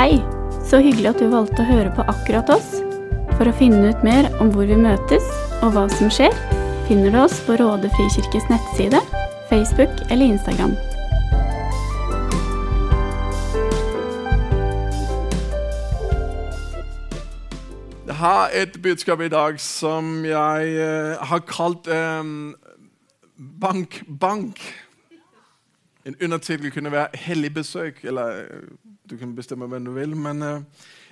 Hei, så hyggelig at du valgte å høre på akkurat oss. For å finne ut mer om hvor vi møtes og hva som skjer, finner du oss på Råde frikirkes nettside, Facebook eller Instagram. Jeg har et budskap i dag som jeg eh, har kalt eh, Bank, bank. En undertittel kunne være 'Hellig besøk'. Eller eh, du kan bestemme hvem du vil. Men eh,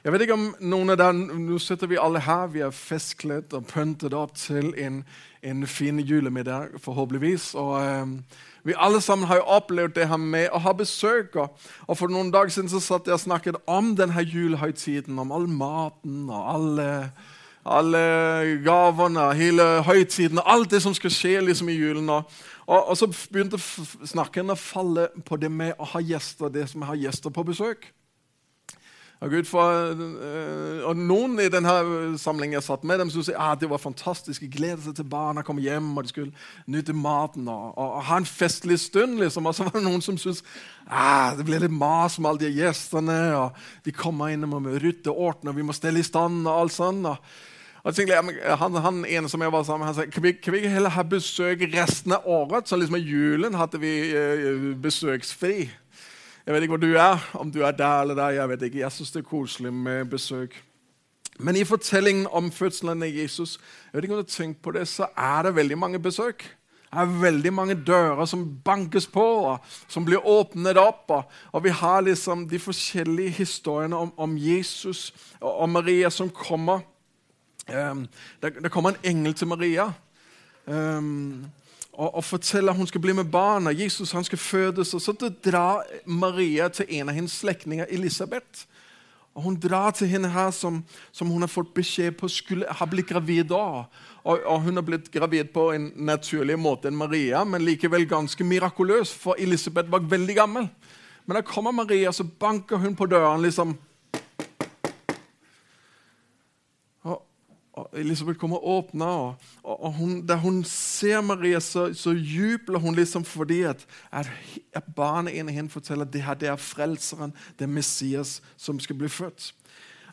jeg vet ikke om noen av dere, Nå sitter vi alle her. Vi er festkledd og pyntet opp til en, en fin julemiddag, forhåpentligvis. Og eh, vi alle sammen har jo opplevd det her med å ha besøk. Og For noen dager siden så satt jeg og snakket om denne julehøytiden, om all maten og alle, alle gavene, hele høytiden, alt det som skal skje liksom i julen. Og, og, så begynte snakken å falle på det med å ha gjester, det som har ha gjester på besøk. Og, Gud for, øh, og Noen i denne samlingen jeg satt med dem, syntes ah, det var fantastisk. De gledet seg til barna kom hjem, og de skulle nyte maten og, og, og ha en festlig stund. liksom. Og så var det noen som syntes ah, det ble litt mas med alle de gjestene. og De kommer inn og må rydde og ordne, og vi må stelle i stand. og alt sånt. Og, han, han ene som jeg var sammen med, han sa kan vi, kan vi heller ha besøk resten av året? Så liksom i julen hadde vi eh, besøksfri. Jeg vet ikke hvor du er, om du er der eller der. Jeg vet ikke. Jeg syns det er koselig med besøk. Men i fortellingen om fødselen av Jesus jeg vet ikke om du har tenkt på det, så er det veldig mange besøk. Det er veldig mange dører som bankes på, som blir åpnet opp. Og, vi har liksom de forskjellige historiene om, om Jesus og, og Maria som kommer. Det, kommer en engel til Maria. Og, og forteller at hun skal bli med barna. Jesus han skal fødes. og Så drar Maria til en av hennes slektninger, Elisabeth. Og Hun drar til henne her som, som hun har fått beskjed på skulle ha blitt gravid da. Og, og Hun har blitt gravid på en naturlig måte enn Maria, men likevel ganske mirakuløs, for Elisabeth var veldig gammel. Men da kommer Maria, så banker hun på døren. liksom, og, og Elisabeth kommer og åpner, og, og, og hun, da hun ser Maria, så, så jubler hun liksom fordi at, at, at barnet inni henne forteller at det her det er frelseren, det er Messias, som skal bli født.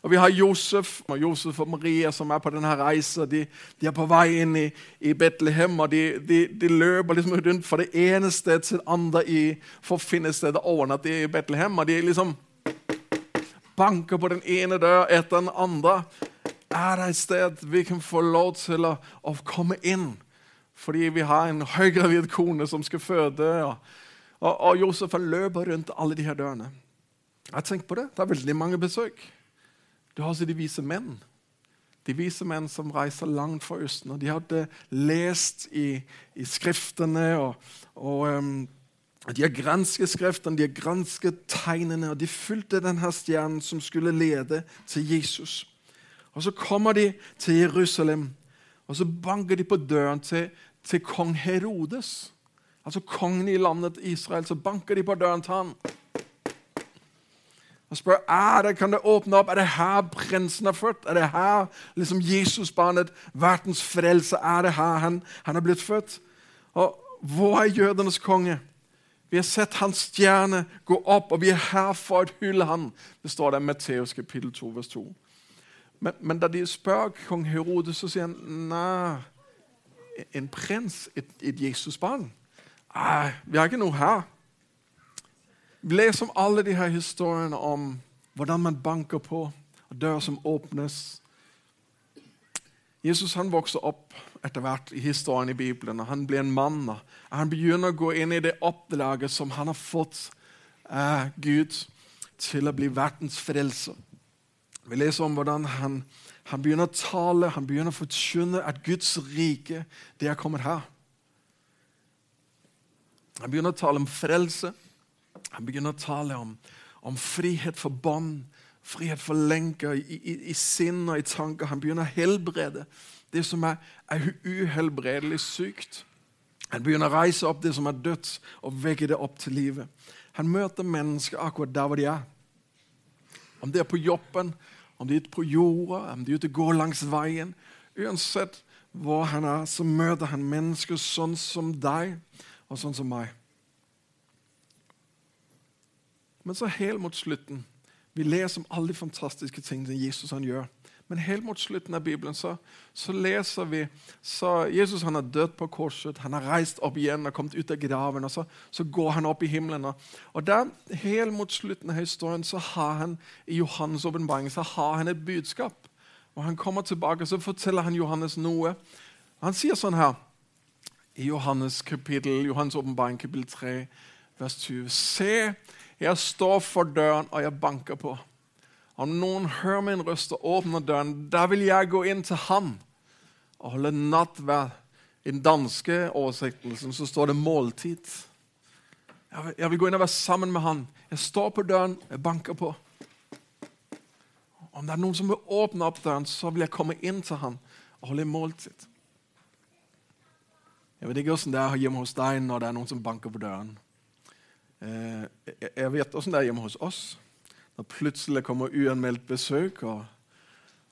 Og Vi har Josef og Josef og Maria som er på denne reisen. De, de er på vei inn i, i Betlehem, og de, de, de løper liksom rundt fra det ene stedet til det andre i, for å finne stedet sted i Betlehem. Og de liksom banker på den ene døra etter den andre. Er det et sted vi kan få lov til å, å komme inn? Fordi vi har en høygravid kone som skal føde. Og, og, og Josef løper rundt alle de her dørene. Jeg tenkt på det. Det er veldig mange besøk. Du har også de vise menn. De vise menn som reiser langt fra Østen. og De hadde lest i, i skriftene, og, og um, de har gransket skriftene, de har gransket tegnene, og de fulgte denne stjernen som skulle lede til Jesus. Og Så kommer de til Jerusalem, og så banker de på døren til, til kong Herodes. Altså kongen i landet Israel. Så banker de på døren til han og spør er det, kan det åpne opp. Er det her prinsen er født? Er det her liksom Jesusbarnet, verdens frelse, er det her han, han er blitt født? Og hvor er jødenes konge? Vi har sett hans stjerne gå opp, og vi er her for å hylle han. Det står der i Matteus kapittel 2, vers 2. Men, men da de spør kong Herodes, så sier han nei, en prins, et, et Jesusbarn? Nei, vi har ikke noe her. Vi leser om alle de her historiene om hvordan man banker på, og dører som åpnes. Jesus han vokser opp etter hvert i historien i Bibelen. og Han blir en mann. og Han begynner å gå inn i det oppdraget som han har fått av Gud til å bli verdens frelser. Vi leser om hvordan han, han begynner å tale, han begynner å forkynne at Guds rike det er kommet her. Han begynner å tale om frelse. Han begynner å tale om, om frihet for bånd, frihet for lenker i, i, i sinn og i tanker. Han begynner å helbrede det som er, er uhelbredelig sykt. Han begynner å reise opp det som er dødt, og vekke det opp til livet. Han møter mennesker akkurat der hvor de er. Om det er på jobben, om de er ute på jorda, om de er ute og går langs veien. Uansett hvor han er, så møter han mennesker sånn som deg og sånn som meg. Men så helt mot slutten, Vi leser om alle de fantastiske tingene Jesus han gjør. Men helt mot slutten av Bibelen så, så leser vi så Jesus han har dødd på korset, han har reist opp igjen og kommet ut av graven. og Så, så går han opp i himmelen. Og, der, Helt mot slutten av historien så har han i Johannes' så har han et budskap. Og Han kommer tilbake så forteller han Johannes noe. Han sier sånn her i Johannes kapittel, Johannes kapittel 3, vers 20. Se, jeg står for døren, og jeg banker på. Om noen hører min røst og åpner døren, da vil jeg gå inn til han og holde nattverd. I den danske oversettelsen så står det 'måltid'. Jeg vil, jeg vil gå inn og være sammen med han. Jeg står på døren, jeg banker på. Om det er noen som vil åpne opp døren, så vil jeg komme inn til han og holde måltid. Jeg vet ikke hvordan det er hjemme hos deg når det er noen som banker på døren. Eh, jeg vet hvordan det er hjemme hos oss når plutselig kommer uanmeldt besøk og,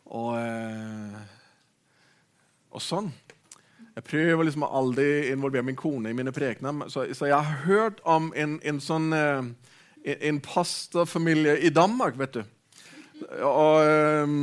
og, eh, og sånn. Jeg prøver liksom å involvere min kone i mine prekener. Så, så, jeg har hørt om en, en sånn eh, en pastafamilie i Danmark, vet du. Og, eh,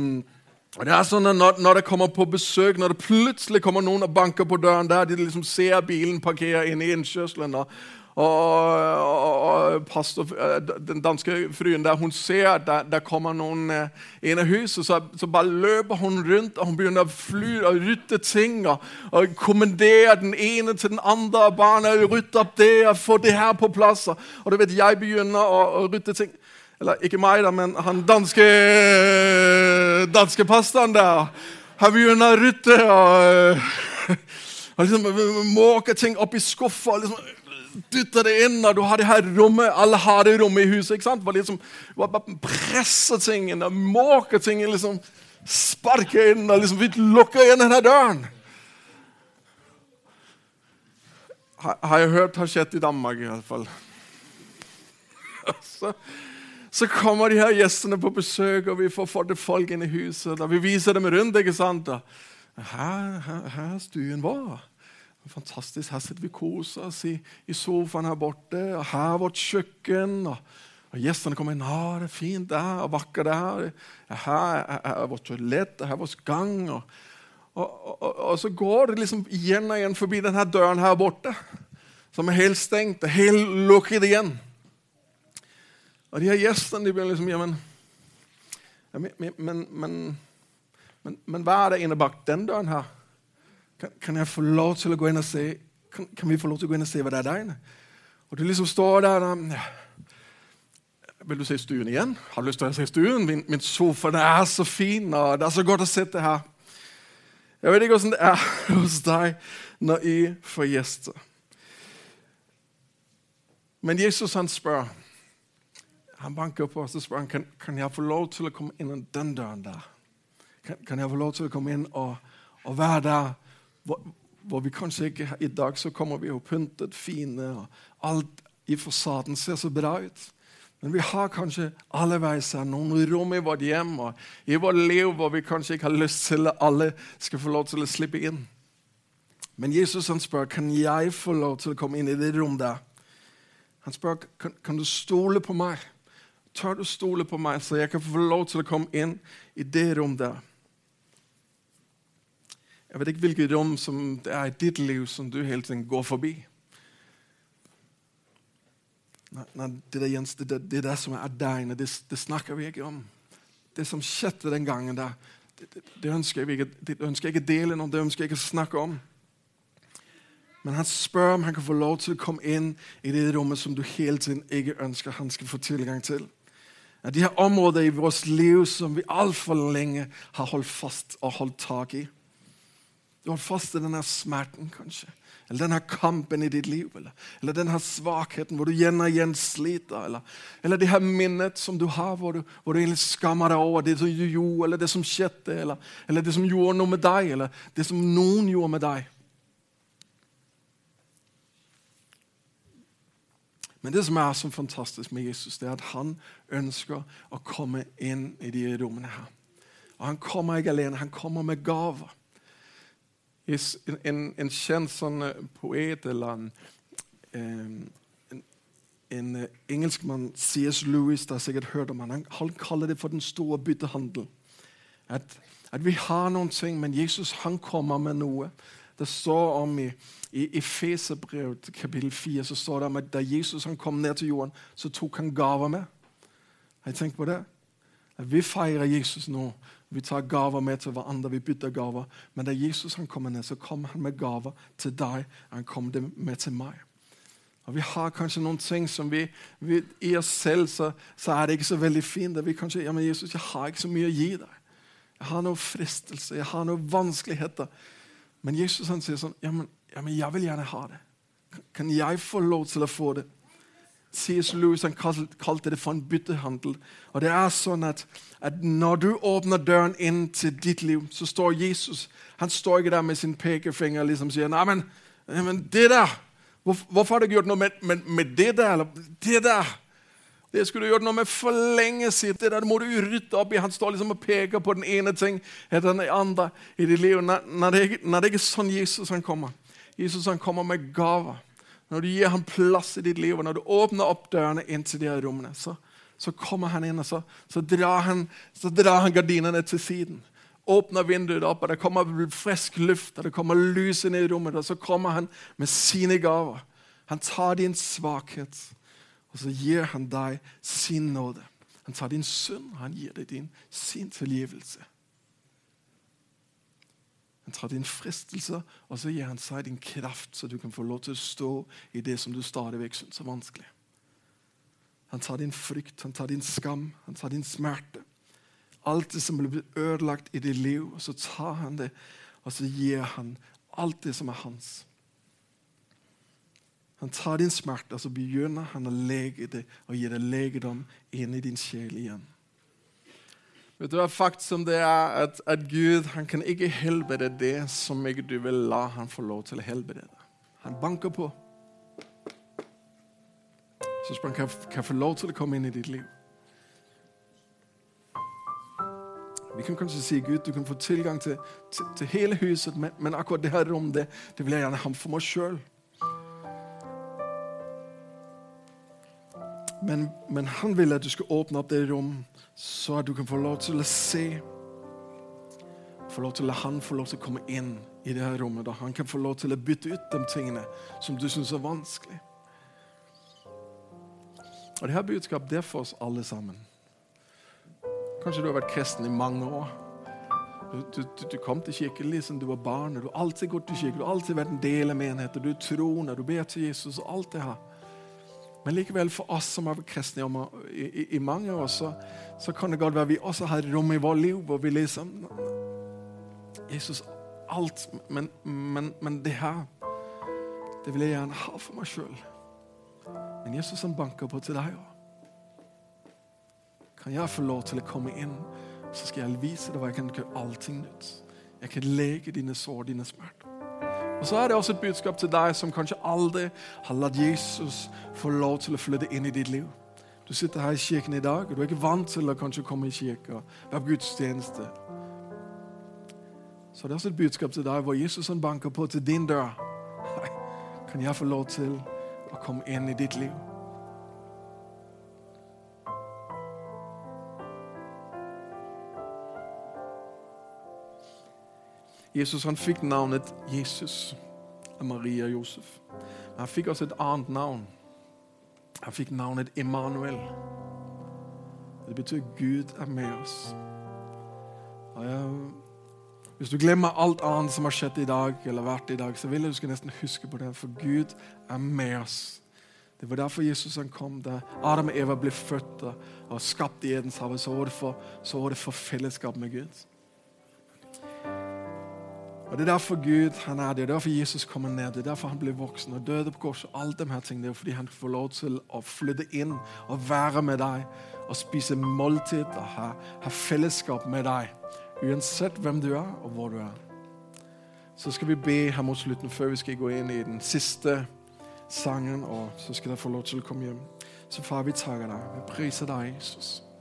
og det er sånn at når, når, det kommer på besøk, når det plutselig kommer noen og banker på døren der, de liksom ser bilen parkere inne i innkjørselen, og, og, og, og pastor, eh, Den danske fruen der, hun ser at der, der kommer noen eh, inn i huset, så, så, bare løper hun rundt og hun begynner å fly og rytte ting. Og, og kommandere den ene til den andre. og barna Rytte opp det og få det her på plass. Og du vet, jeg begynner å, å rytte ting. Eller ikke meg, da, men han danske, danske pastoren der. Han begynner å rytte og, og liksom måke ting opp i skuffer. Liksom, dytter det inn, og du har det her rommet, alle har det rommet i huset. ikke sant? Bare liksom, bare Presse tingene, måke tingene, liksom, sparke inn og liksom lukke igjen denne døren. Har jeg hørt har skjedd i Danmark, i hvert fall. Så, så, kommer de her gjestene på besøk, og vi får fått folk inn i huset. og Vi viser dem rundt. ikke sant? Her, her, her stuen vår. Fantastisk. Her sitter vi og koser oss i, i, sofaen her borte. og Her er vårt kjøkken. og, og Gjestene kommer inn. Ah, 'Det er fint der, og vakkert der.' Her er, vårt toalett, og her er vår gang. Og, og, og, så går det liksom igjen og igjen forbi denne døren her borte, som er helt stengt. Helt lukket igjen. Og de her gjestene de begynner liksom ja, men, men, men, men, men hva er det inne bak den døren her? Kan, kan, jeg få lov til å gå inn og se kan, kan, vi få lov til å gå inn og se hva det er der inne? Og du liksom står der og. Vil du se stuen igjen? Har du lyst til å se stuen? Min, min sofa den er så fin, og det er så godt å sitte her. Jeg vet ikke hvordan det er hos deg når jeg får gjester. Men Jesus han spør Han banker på oss og spør kan, kan jeg få lov til å komme inn den døren der. Kan, kan jeg få lov til å komme inn og, og være der hvor, hvor, vi kanskje ikke I dag så kommer vi jo pyntet, fine, og alt i fasaden ser så bra ut. Men vi har kanskje alleveis noen rom i vårt hjem og i vårt liv hvor vi kanskje ikke har lyst til at alle skal få lov til å slippe inn. Men Jesus han spør kan jeg få lov til å komme inn i det rom der. Han spør kan, kan du stole på meg. Tør du stole på meg, så jeg kan få lov til å komme inn i det rom der. Jeg vet ikke hvilket rom som det er i ditt liv som du hele tiden går forbi. Nei, det, der, Jens, det, det, det der som er der det, det, snakker vi ikke om. Det som skjedde den gangen der, det, ønsker jeg ikke, det ønsker jeg ikke dele om, det ønsker jeg ikke snakke om. Men han spør om han kan få lov til å komme inn i det rommet som du hele tiden ikke ønsker han skal få tilgang til. De her områder i vårt liv som vi altfor lenge har holdt fast og holdt tak i. Du har fast i denne smerten, kanskje. Eller denne kampen i ditt liv. Eller, eller denne svakheten hvor du igjen og igjen sliter. Eller, eller det her minnet som du har, hvor du, hvor du skammer deg over det som du gjorde, eller det som skjedde, eller, eller det som gjorde noe med deg, eller det som noen gjorde med deg. Men det som er så fantastisk med Jesus, det er at han ønsker å komme inn i de rommene her. Og Han kommer ikke alene, han kommer med gaver en, en sånn eh, poet eller en, en, en engelskmann, C.S. Lewis, det har sikkert hørt om han, han kaller det for den store byttehandel. At, at, vi har noen ting, men Jesus han kommer med noe. Det står om i, i Efeserbrevet kapittel 4 så står det om at da Jesus han kom ned til jorden, så tok han gaver med. Har jeg tenkt på det? At Vi feirer Jesus nå. Vi tar gaver med til hverandre, vi bytter gaver. Men da Jesus han kommer ned, så kommer han med gaver til deg. Han kommer med til meg. Og Vi har kanskje noen ting som vi, vi I oss selv så, så, er det ikke så veldig fint. Vi kanskje, ja, men Jesus, jeg har ikke så mye å gi deg. Jeg har noen fristelse, jeg har noen vanskeligheter. Men Jesus han sier sånn ja men, ja, men jeg vil gjerne ha det. Kan jeg få lov til å få det? C.S. Lewis han kalte det for en byttehandel. Og det er sånn at, at, Når du åpner døren inn til ditt liv, så står Jesus han står ikke der med sin pekefinger liksom sier nei, men, men det der Hvorfor har du ikke gjort noe med, med, med, det der? Eller det der? Det skulle du gjort noe med for lenge siden. Det der må du rydde opp i. Han står liksom og peker på den ene ting etter den andre i ditt liv. Når, når, det, når det ikke er sånn Jesus han kommer. Jesus han kommer med gaver. Når du gir ham plass i ditt liv, og når du åpner opp dørene inn til de rommene, så, så kommer han inn og så, så, drar han, så drar han gardinene til siden åpner vinduet opp, og det kommer frisk luft, og det kommer lys inn i rommet. Og så kommer han med sine gaver. Han tar din svakhet, og så gir han deg sin nåde. Han tar din synd, han gir deg din, sin tilgivelse. Han tar din fristelse, og så gir han seg din kraft, så du kan få lov til å stå i det som du stadig vekk syns er vanskelig. Han tar din frykt, han tar din skam, han tar din smerte alt det som blir ødelagt i ditt liv, og så tar han det og så gir han alt det som er hans. Han tar din smerte og så begynner han å lege det og gi deg legedom inn i din sjel igjen. Vet du hva faktum det er at, at Gud han kan ikke helbrede det som ikke du vil la han få lov til å helbrede. Han banker på. Så han kan jeg få lov til å komme inn i ditt liv. Vi kan kanskje si Gud, du kan få tilgang til, til, til hele huset, men, men, akkurat det her rommet det, det vil jeg gjerne ha for meg sjøl. Men, men, han vil at du skal åpne opp det rom, så at du kan få lov til å se. Få lov til å la han få lov til å komme inn i det her rommet. Da han kan få lov til å bytte ut de tingene som du syns er vanskelig. Og det her budskapet det er for oss alle sammen. Kanskje du har vært kristen i mange år. Du, du, du kom til kirken liksom du var barn. Du har alltid gått til kirken, du har alltid vært en del av menigheten. Du er troende, du ber til Jesus og alt det her. Men likevel, for oss som vært kristne i, i, i mange år, så, så, kan det godt være vi også har rom i vårt liv hvor vi liksom Jesus, alt, men, men, men det her det vil jeg gjerne ha for meg sjøl. Men Jesus han banker på til deg òg. Kan jeg få lov til å komme inn, så skal jeg vise deg hva jeg kan gjøre allting nytt. Jeg kan lege dine sår, dine smerter. Og Så er det også et budskap til deg som kanskje aldri har latt Jesus få lov til å flytte inn i ditt liv. Du sitter her i kirken i dag, og du er ikke vant til å kanskje komme i kirke og være på gudstjeneste. Så det er også et budskap til deg hvor Jesus banker på til din dør. Kan jeg få lov til å komme inn i ditt liv? Jesus han fikk navnet Jesus av Maria Josef. Han fikk også et annet navn. Han fikk navnet Immanuel. Det betyr Gud er med oss. Jeg, hvis du glemmer alt annet som har skjedd i dag, eller vært i dag, så vil jeg du skal nesten huske på det, for Gud er med oss. Det var derfor Jesus han kom. Da Adam og Eva ble født og skapt i Edens for, så var det for fellesskap med Gud. Og Det er derfor Gud han er det. Det er derfor Jesus kommer ned. Det er derfor han blir voksen og døde på korset. Alt de her tingene, det er fordi han får lov til å flytte inn og være med deg og spise måltid og ha, ha fellesskap med deg. Uansett hvem du er og hvor du er. Så skal vi be her mot slutten før vi skal gå inn i den siste sangen. Og så skal dere få lov til å komme hjem. Så far, vi takker deg. Vi priser deg, Jesus.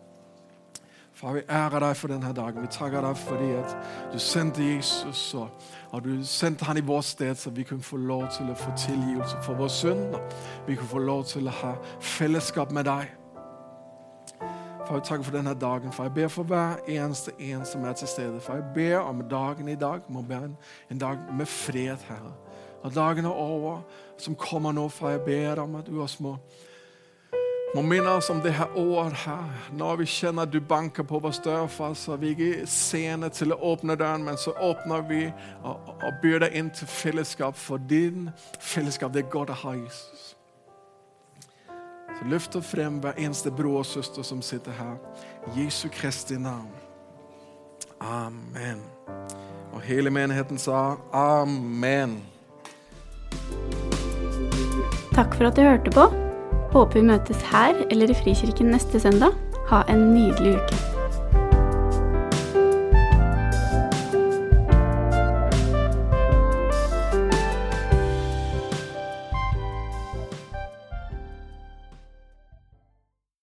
Far, vi ærer deg for denne dagen. Vi takker deg fordi at du sendte Jesus, og, og du sendte han i vårt sted, så vi kunne få lov til å få tilgivelse for vår synd. Vi kunne få lov til å ha fellesskap med deg. Far, vi takker for denne dagen. Far, jeg ber for hver eneste en som er til stede. Far, jeg ber om dagen i dag må være en, en dag med fred, Herre. Og dagen er over, som kommer nå, far, jeg ber om at du også må må minne oss om det her året her. Når vi kjenner at du banker på vår dør, far, så vi ikke sene til å åpne døren, men så åpner vi og, og byr deg inn til fellesskap, for din fellesskap det er godt å ha Jesus. Så løft frem hver eneste bror og søster som sitter her. Jesu Kristi navn. Amen. Og hele menigheten sa amen. Takk for at du hørte på. Håper vi møtes her eller i Frikirken neste søndag. Ha en nydelig uke.